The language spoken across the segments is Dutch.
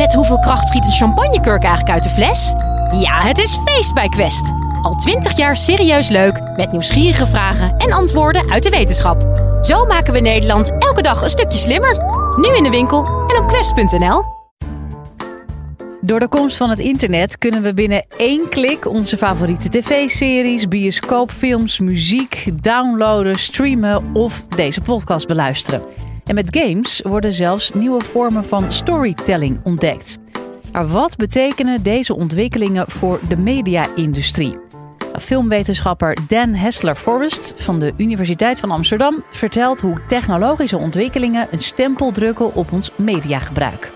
Met hoeveel kracht schiet een champagnekurk eigenlijk uit de fles? Ja, het is feest bij Quest. Al twintig jaar serieus leuk, met nieuwsgierige vragen en antwoorden uit de wetenschap. Zo maken we Nederland elke dag een stukje slimmer. Nu in de winkel en op quest.nl. Door de komst van het internet kunnen we binnen één klik onze favoriete tv-series, bioscoopfilms, muziek downloaden, streamen of deze podcast beluisteren. En met games worden zelfs nieuwe vormen van storytelling ontdekt. Maar wat betekenen deze ontwikkelingen voor de media-industrie? Filmwetenschapper Dan Hessler-Forrest van de Universiteit van Amsterdam vertelt hoe technologische ontwikkelingen een stempel drukken op ons mediagebruik.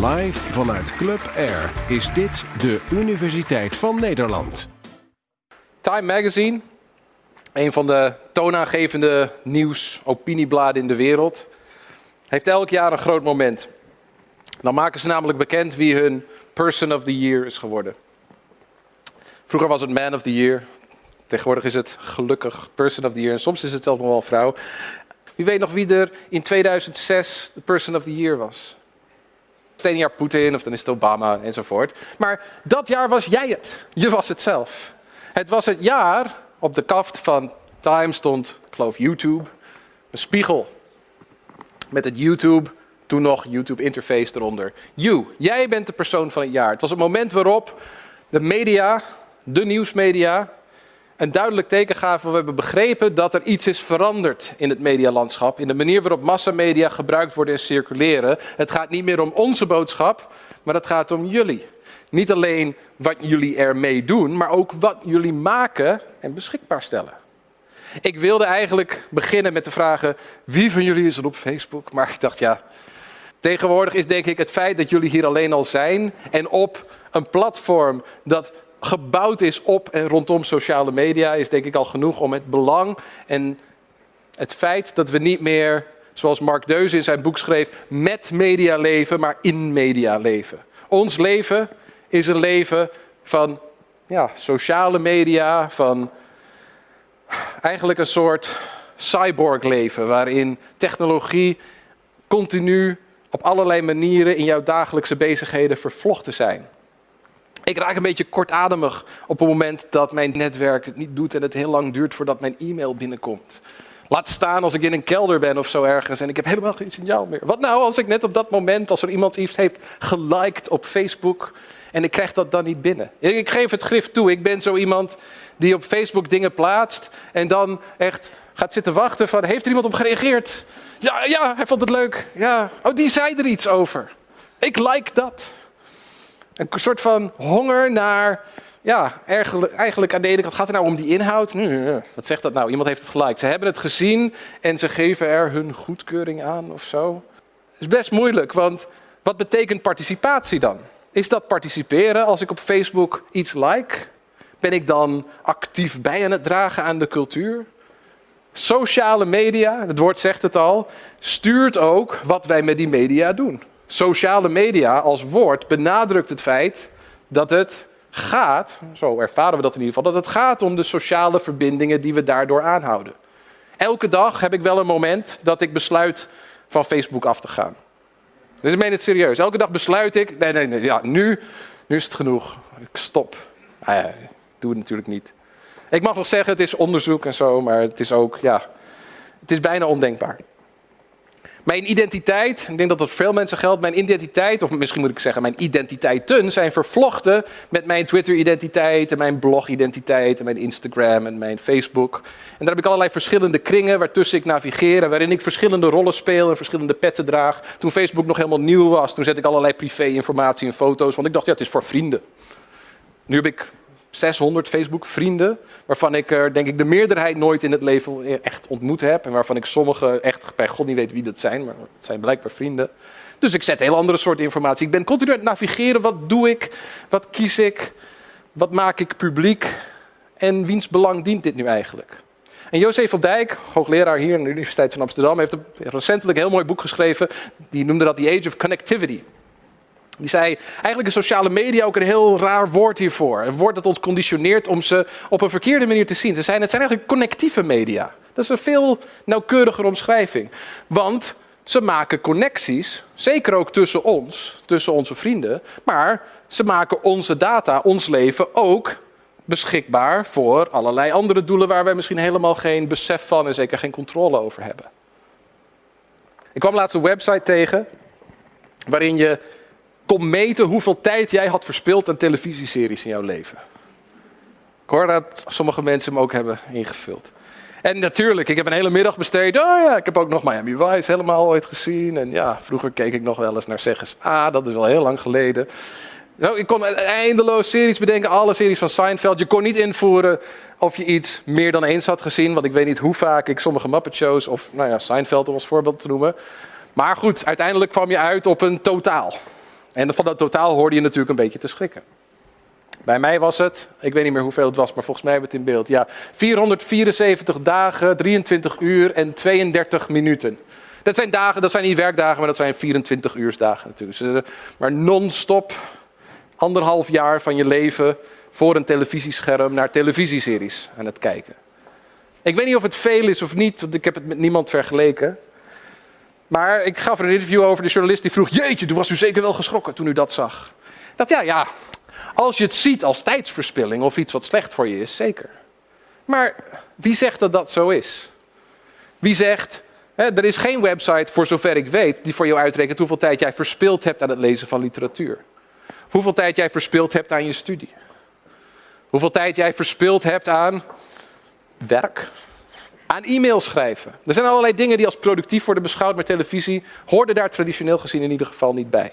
Live vanuit Club Air is dit de Universiteit van Nederland. Time Magazine, een van de toonaangevende nieuws-opiniebladen in de wereld, heeft elk jaar een groot moment. Dan maken ze namelijk bekend wie hun Person of the Year is geworden. Vroeger was het Man of the Year. Tegenwoordig is het gelukkig Person of the Year. En soms is het zelfs nog wel een vrouw. Wie weet nog wie er in 2006 de Person of the Year was? Ene jaar Poetin of dan is het Obama enzovoort. Maar dat jaar was jij het. Je was het zelf. Het was het jaar, op de kaft van Time stond, ik geloof YouTube, een spiegel. Met het YouTube toen nog YouTube interface eronder. You, jij bent de persoon van het jaar. Het was het moment waarop de media, de nieuwsmedia, een duidelijk teken gaven. We hebben begrepen dat er iets is veranderd in het medialandschap. In de manier waarop massamedia gebruikt worden en circuleren. Het gaat niet meer om onze boodschap, maar het gaat om jullie. Niet alleen wat jullie ermee doen, maar ook wat jullie maken en beschikbaar stellen. Ik wilde eigenlijk beginnen met de vragen: wie van jullie is er op Facebook? Maar ik dacht, ja, Tegenwoordig is denk ik het feit dat jullie hier alleen al zijn en op een platform dat gebouwd is op en rondom sociale media, is denk ik al genoeg om het belang en het feit dat we niet meer, zoals Mark Deuze in zijn boek schreef, met media leven, maar in media leven. Ons leven is een leven van ja, sociale media, van eigenlijk een soort cyborg leven, waarin technologie continu op allerlei manieren in jouw dagelijkse bezigheden vervlochten zijn. Ik raak een beetje kortademig op het moment dat mijn netwerk het niet doet en het heel lang duurt voordat mijn e-mail binnenkomt. Laat staan als ik in een kelder ben of zo ergens en ik heb helemaal geen signaal meer. Wat nou als ik net op dat moment, als er iemand iets heeft geliked op Facebook en ik krijg dat dan niet binnen? Ik geef het grif toe, ik ben zo iemand die op Facebook dingen plaatst en dan echt gaat zitten wachten van heeft er iemand op gereageerd? Ja, ja, hij vond het leuk. Ja. Oh, die zei er iets over. Ik like dat. Een soort van honger naar, ja, eigenlijk aan de ene kant gaat het nou om die inhoud. wat zegt dat nou? Iemand heeft het gelijk. Ze hebben het gezien en ze geven er hun goedkeuring aan of zo. Is best moeilijk, want wat betekent participatie dan? Is dat participeren als ik op Facebook iets like? Ben ik dan actief bij aan het dragen aan de cultuur? Sociale media, het woord zegt het al, stuurt ook wat wij met die media doen. Sociale media als woord benadrukt het feit dat het gaat, zo ervaren we dat in ieder geval, dat het gaat om de sociale verbindingen die we daardoor aanhouden. Elke dag heb ik wel een moment dat ik besluit van Facebook af te gaan. Dus ik meen het serieus. Elke dag besluit ik, nee, nee, nee, ja, nu, nu is het genoeg. Ik stop. Ah, ik doe het natuurlijk niet. Ik mag nog zeggen, het is onderzoek en zo, maar het is ook, ja, het is bijna ondenkbaar. Mijn identiteit, ik denk dat dat veel mensen geldt, mijn identiteit, of misschien moet ik zeggen mijn identiteiten, zijn vervlochten met mijn Twitter-identiteit en mijn blog-identiteit en mijn Instagram en mijn Facebook. En daar heb ik allerlei verschillende kringen waartussen ik navigeer en waarin ik verschillende rollen speel en verschillende petten draag. Toen Facebook nog helemaal nieuw was, toen zette ik allerlei privé-informatie en foto's, want ik dacht, ja, het is voor vrienden. Nu heb ik 600 Facebook-vrienden, waarvan ik er denk ik de meerderheid nooit in het leven echt ontmoet heb. En waarvan ik sommige echt bij God niet weet wie dat zijn, maar het zijn blijkbaar vrienden. Dus ik zet heel andere soort informatie. Ik ben continu aan het navigeren. Wat doe ik? Wat kies ik? Wat maak ik publiek? En wiens belang dient dit nu eigenlijk? En Jozef van Dijk, hoogleraar hier aan de Universiteit van Amsterdam, heeft recentelijk een heel mooi boek geschreven. Die noemde dat The Age of Connectivity. Die zei, eigenlijk is sociale media ook een heel raar woord hiervoor. Een woord dat ons conditioneert om ze op een verkeerde manier te zien. Ze zijn, het zijn eigenlijk connectieve media. Dat is een veel nauwkeuriger omschrijving. Want Ze maken connecties, zeker ook tussen ons, tussen onze vrienden. Maar ze maken onze data, ons leven ook beschikbaar voor allerlei andere doelen waar wij misschien helemaal geen besef van en zeker geen controle over hebben. Ik kwam laatst een website tegen waarin je kon meten hoeveel tijd jij had verspild aan televisieseries in jouw leven. Ik hoor dat sommige mensen hem ook hebben ingevuld. En natuurlijk, ik heb een hele middag besteed. Oh ja, ik heb ook nog Miami Vice helemaal ooit gezien. En ja, vroeger keek ik nog wel eens naar Zeggens. Ah, dat is al heel lang geleden. Zo, ik kon eindeloos series bedenken, alle series van Seinfeld. Je kon niet invoeren of je iets meer dan eens had gezien. Want ik weet niet hoe vaak ik sommige Muppet Shows of nou ja, Seinfeld om als voorbeeld te noemen. Maar goed, uiteindelijk kwam je uit op een totaal. En van dat totaal hoorde je natuurlijk een beetje te schrikken. Bij mij was het, ik weet niet meer hoeveel het was, maar volgens mij hebben we het in beeld. Ja, 474 dagen, 23 uur en 32 minuten. Dat zijn dagen, dat zijn niet werkdagen, maar dat zijn 24 uursdagen natuurlijk. Dus, eh, maar non-stop anderhalf jaar van je leven voor een televisiescherm naar televisieseries aan het kijken. Ik weet niet of het veel is of niet, want ik heb het met niemand vergeleken. Maar ik gaf er een interview over. De journalist die vroeg: Jeetje, toen was u zeker wel geschrokken toen u dat zag. Dat ja, ja. Als je het ziet als tijdsverspilling of iets wat slecht voor je is, zeker. Maar wie zegt dat dat zo is? Wie zegt, hè, er is geen website, voor zover ik weet, die voor jou uitrekent hoeveel tijd jij verspild hebt aan het lezen van literatuur. Hoeveel tijd jij verspild hebt aan je studie. Hoeveel tijd jij verspild hebt aan werk, aan e-mail schrijven. Er zijn allerlei dingen die als productief worden beschouwd, maar televisie hoorden daar traditioneel gezien in ieder geval niet bij.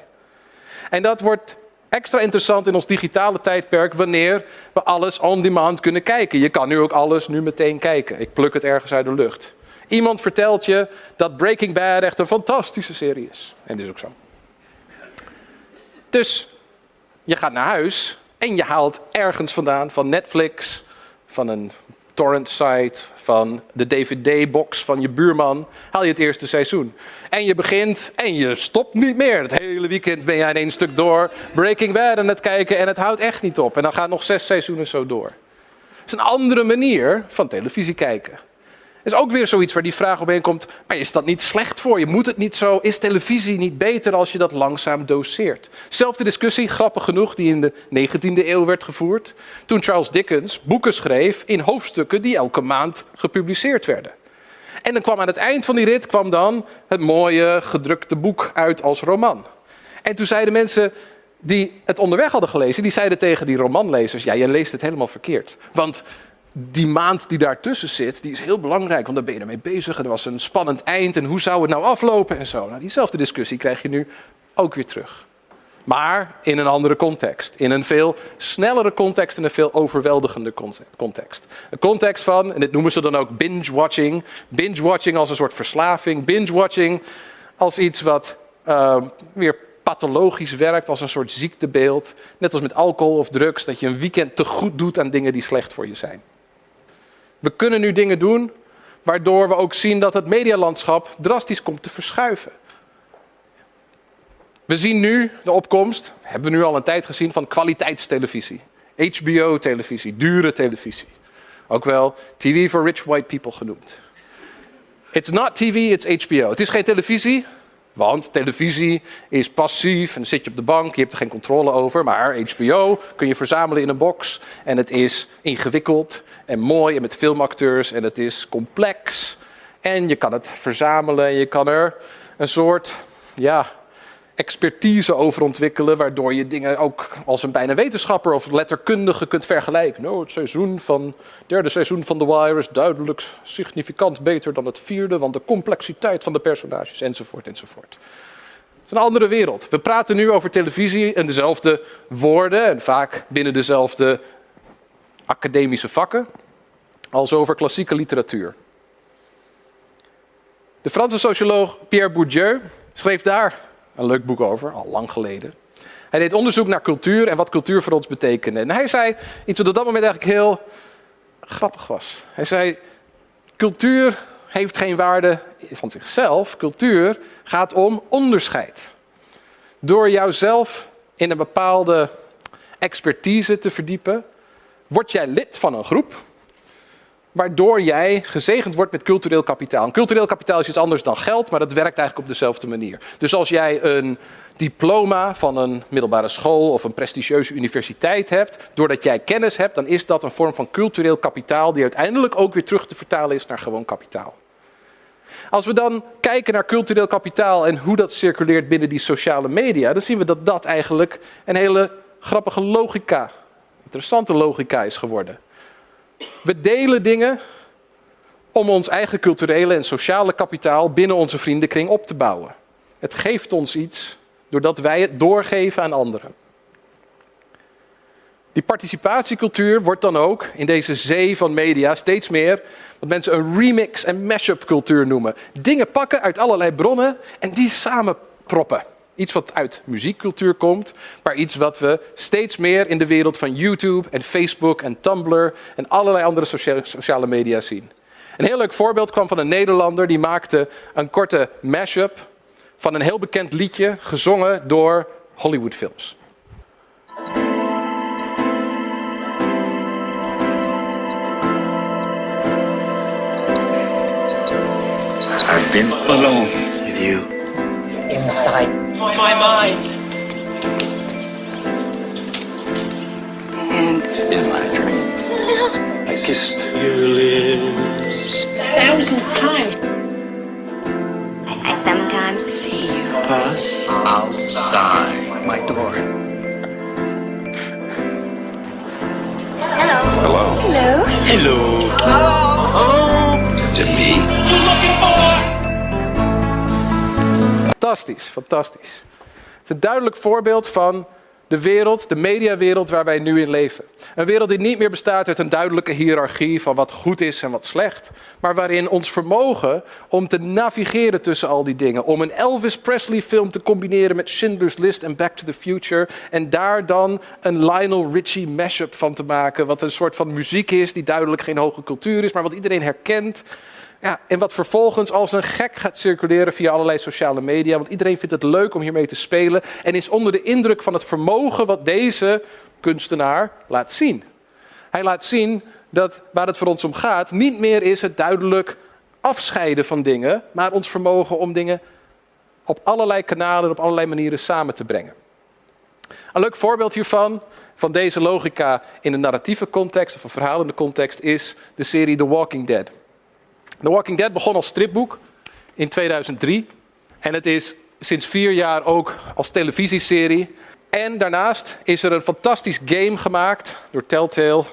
En dat wordt extra interessant in ons digitale tijdperk wanneer we alles on demand kunnen kijken. Je kan nu ook alles nu meteen kijken. Ik pluk het ergens uit de lucht. Iemand vertelt je dat Breaking Bad echt een fantastische serie is. En dat is ook zo. Dus je gaat naar huis en je haalt ergens vandaan van Netflix, van een torrent site, van de DVD-box van je buurman, haal je het eerste seizoen. En je begint en je stopt niet meer. Het hele weekend ben jij in één stuk door Breaking Bad aan het kijken en het houdt echt niet op. En dan gaat nog zes seizoenen zo door. Het is een andere manier van televisie kijken is ook weer zoiets waar die vraag op komt. Maar is dat niet slecht voor je? Moet het niet zo? Is televisie niet beter als je dat langzaam doseert? Zelfde discussie, grappig genoeg, die in de 19e eeuw werd gevoerd. Toen Charles Dickens boeken schreef in hoofdstukken die elke maand gepubliceerd werden. En dan kwam aan het eind van die rit kwam dan het mooie gedrukte boek uit als roman. En toen zeiden mensen die het onderweg hadden gelezen, die zeiden tegen die romanlezers: Ja, je leest het helemaal verkeerd. Want die maand die daartussen zit, die is heel belangrijk, want daar ben je ermee bezig. En er was een spannend eind en hoe zou het nou aflopen en zo. Nou, diezelfde discussie krijg je nu ook weer terug. Maar in een andere context. In een veel snellere context en een veel overweldigende context. Een context van, en dit noemen ze dan ook binge-watching. Binge-watching als een soort verslaving. Binge-watching als iets wat uh, weer pathologisch werkt, als een soort ziektebeeld. Net als met alcohol of drugs, dat je een weekend te goed doet aan dingen die slecht voor je zijn. We kunnen nu dingen doen waardoor we ook zien dat het medialandschap drastisch komt te verschuiven. We zien nu de opkomst, hebben we nu al een tijd gezien, van kwaliteitstelevisie. HBO-televisie, dure televisie. Ook wel TV for rich white people genoemd. It's not TV, it's HBO. Het is geen televisie, want televisie is passief en dan zit je op de bank, je hebt er geen controle over. Maar HBO kun je verzamelen in een box en het is ingewikkeld en mooi en met filmacteurs en het is complex. En je kan het verzamelen en je kan er een soort ja, expertise over ontwikkelen, waardoor je dingen ook als een bijna wetenschapper of letterkundige kunt vergelijken. Nou, het seizoen van, derde seizoen van The Wire is duidelijk significant beter dan het vierde, want de complexiteit van de personages enzovoort enzovoort. Het is een andere wereld. We praten nu over televisie en dezelfde woorden en vaak binnen dezelfde academische vakken als over klassieke literatuur. De Franse socioloog Pierre Bourdieu schreef daar een leuk boek over, al lang geleden. Hij deed onderzoek naar cultuur en wat cultuur voor ons betekende. En hij zei iets wat op dat moment eigenlijk heel grappig was. Hij zei: Cultuur heeft geen waarde van zichzelf. Cultuur gaat om onderscheid. Door jouzelf in een bepaalde expertise te verdiepen, word jij lid van een groep. Waardoor jij gezegend wordt met cultureel kapitaal. En cultureel kapitaal is iets anders dan geld, maar dat werkt eigenlijk op dezelfde manier. Dus als jij een diploma van een middelbare school of een prestigieuze universiteit hebt, doordat jij kennis hebt, dan is dat een vorm van cultureel kapitaal die uiteindelijk ook weer terug te vertalen is naar gewoon kapitaal. Als we dan kijken naar cultureel kapitaal en hoe dat circuleert binnen die sociale media, dan zien we dat dat eigenlijk een hele grappige logica, interessante logica is geworden. We delen dingen om ons eigen culturele en sociale kapitaal binnen onze vriendenkring op te bouwen. Het geeft ons iets doordat wij het doorgeven aan anderen. Die participatiecultuur wordt dan ook in deze zee van media steeds meer wat mensen een remix- en mashup cultuur noemen. Dingen pakken uit allerlei bronnen en die samen proppen. Iets wat uit muziekcultuur komt, maar iets wat we steeds meer in de wereld van YouTube en Facebook en Tumblr en allerlei andere sociale media zien. Een heel leuk voorbeeld kwam van een Nederlander die maakte een korte mashup van een heel bekend liedje gezongen door Hollywoodfilms. I've been alone with you. Inside my mind. And in my dreams. I kissed your lips. A thousand times. I sometimes see you. Pass outside my door. Hello. Hello. Hello. Oh, to me. Fantastisch, fantastisch. Het is een duidelijk voorbeeld van de wereld, de mediawereld waar wij nu in leven. Een wereld die niet meer bestaat uit een duidelijke hiërarchie van wat goed is en wat slecht, maar waarin ons vermogen om te navigeren tussen al die dingen, om een Elvis Presley film te combineren met Schindler's List en Back to the Future en daar dan een Lionel Richie mashup van te maken, wat een soort van muziek is die duidelijk geen hoge cultuur is, maar wat iedereen herkent. Ja, en wat vervolgens als een gek gaat circuleren via allerlei sociale media. Want iedereen vindt het leuk om hiermee te spelen. En is onder de indruk van het vermogen wat deze kunstenaar laat zien. Hij laat zien dat waar het voor ons om gaat, niet meer is het duidelijk afscheiden van dingen. Maar ons vermogen om dingen op allerlei kanalen, op allerlei manieren samen te brengen. Een leuk voorbeeld hiervan, van deze logica in een narratieve context of een verhalende context, is de serie The Walking Dead. The Walking Dead begon als stripboek in 2003. En het is sinds vier jaar ook als televisieserie. En daarnaast is er een fantastisch game gemaakt door Telltale.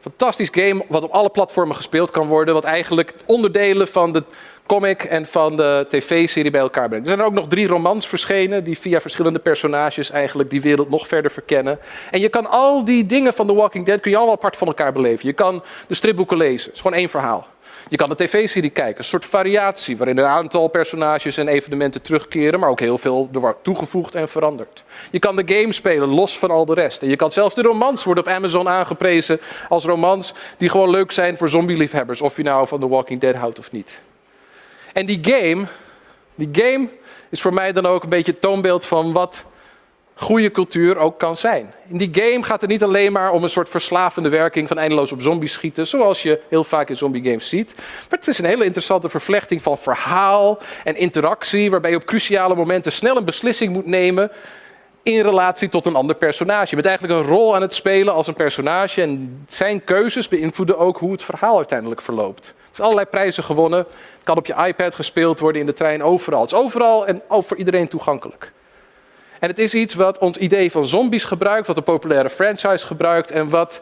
Fantastisch game wat op alle platformen gespeeld kan worden. Wat eigenlijk onderdelen van de comic en van de tv-serie bij elkaar brengt. Er zijn ook nog drie romans verschenen die via verschillende personages eigenlijk die wereld nog verder verkennen. En je kan al die dingen van The Walking Dead kun je allemaal apart van elkaar beleven. Je kan de stripboeken lezen. Het is gewoon één verhaal. Je kan de tv-serie kijken, een soort variatie waarin een aantal personages en evenementen terugkeren, maar ook heel veel er wordt toegevoegd en veranderd. Je kan de game spelen los van al de rest. En je kan zelfs de romans worden op Amazon aangeprezen als romans die gewoon leuk zijn voor zombieliefhebbers, of je nou van The Walking Dead houdt of niet. En die game, die game is voor mij dan ook een beetje het toonbeeld van wat goede cultuur ook kan zijn. In die game gaat het niet alleen maar om een soort verslavende werking van eindeloos op zombies schieten, zoals je heel vaak in zombie games ziet. Maar het is een hele interessante vervlechting van verhaal en interactie, waarbij je op cruciale momenten snel een beslissing moet nemen in relatie tot een ander personage. Je bent eigenlijk een rol aan het spelen als een personage en zijn keuzes beïnvloeden ook hoe het verhaal uiteindelijk verloopt. Er zijn allerlei prijzen gewonnen. Het kan op je iPad gespeeld worden, in de trein, overal. Het is overal en voor iedereen toegankelijk. En het is iets wat ons idee van zombies gebruikt, wat een populaire franchise gebruikt en wat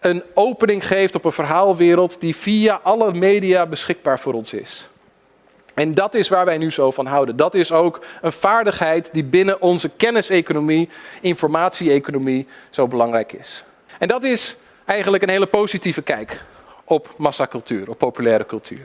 een opening geeft op een verhaalwereld die via alle media beschikbaar voor ons is. En dat is waar wij nu zo van houden. Dat is ook een vaardigheid die binnen onze kenniseconomie, informatie-economie zo belangrijk is. En dat is eigenlijk een hele positieve kijk op massacultuur, op populaire cultuur.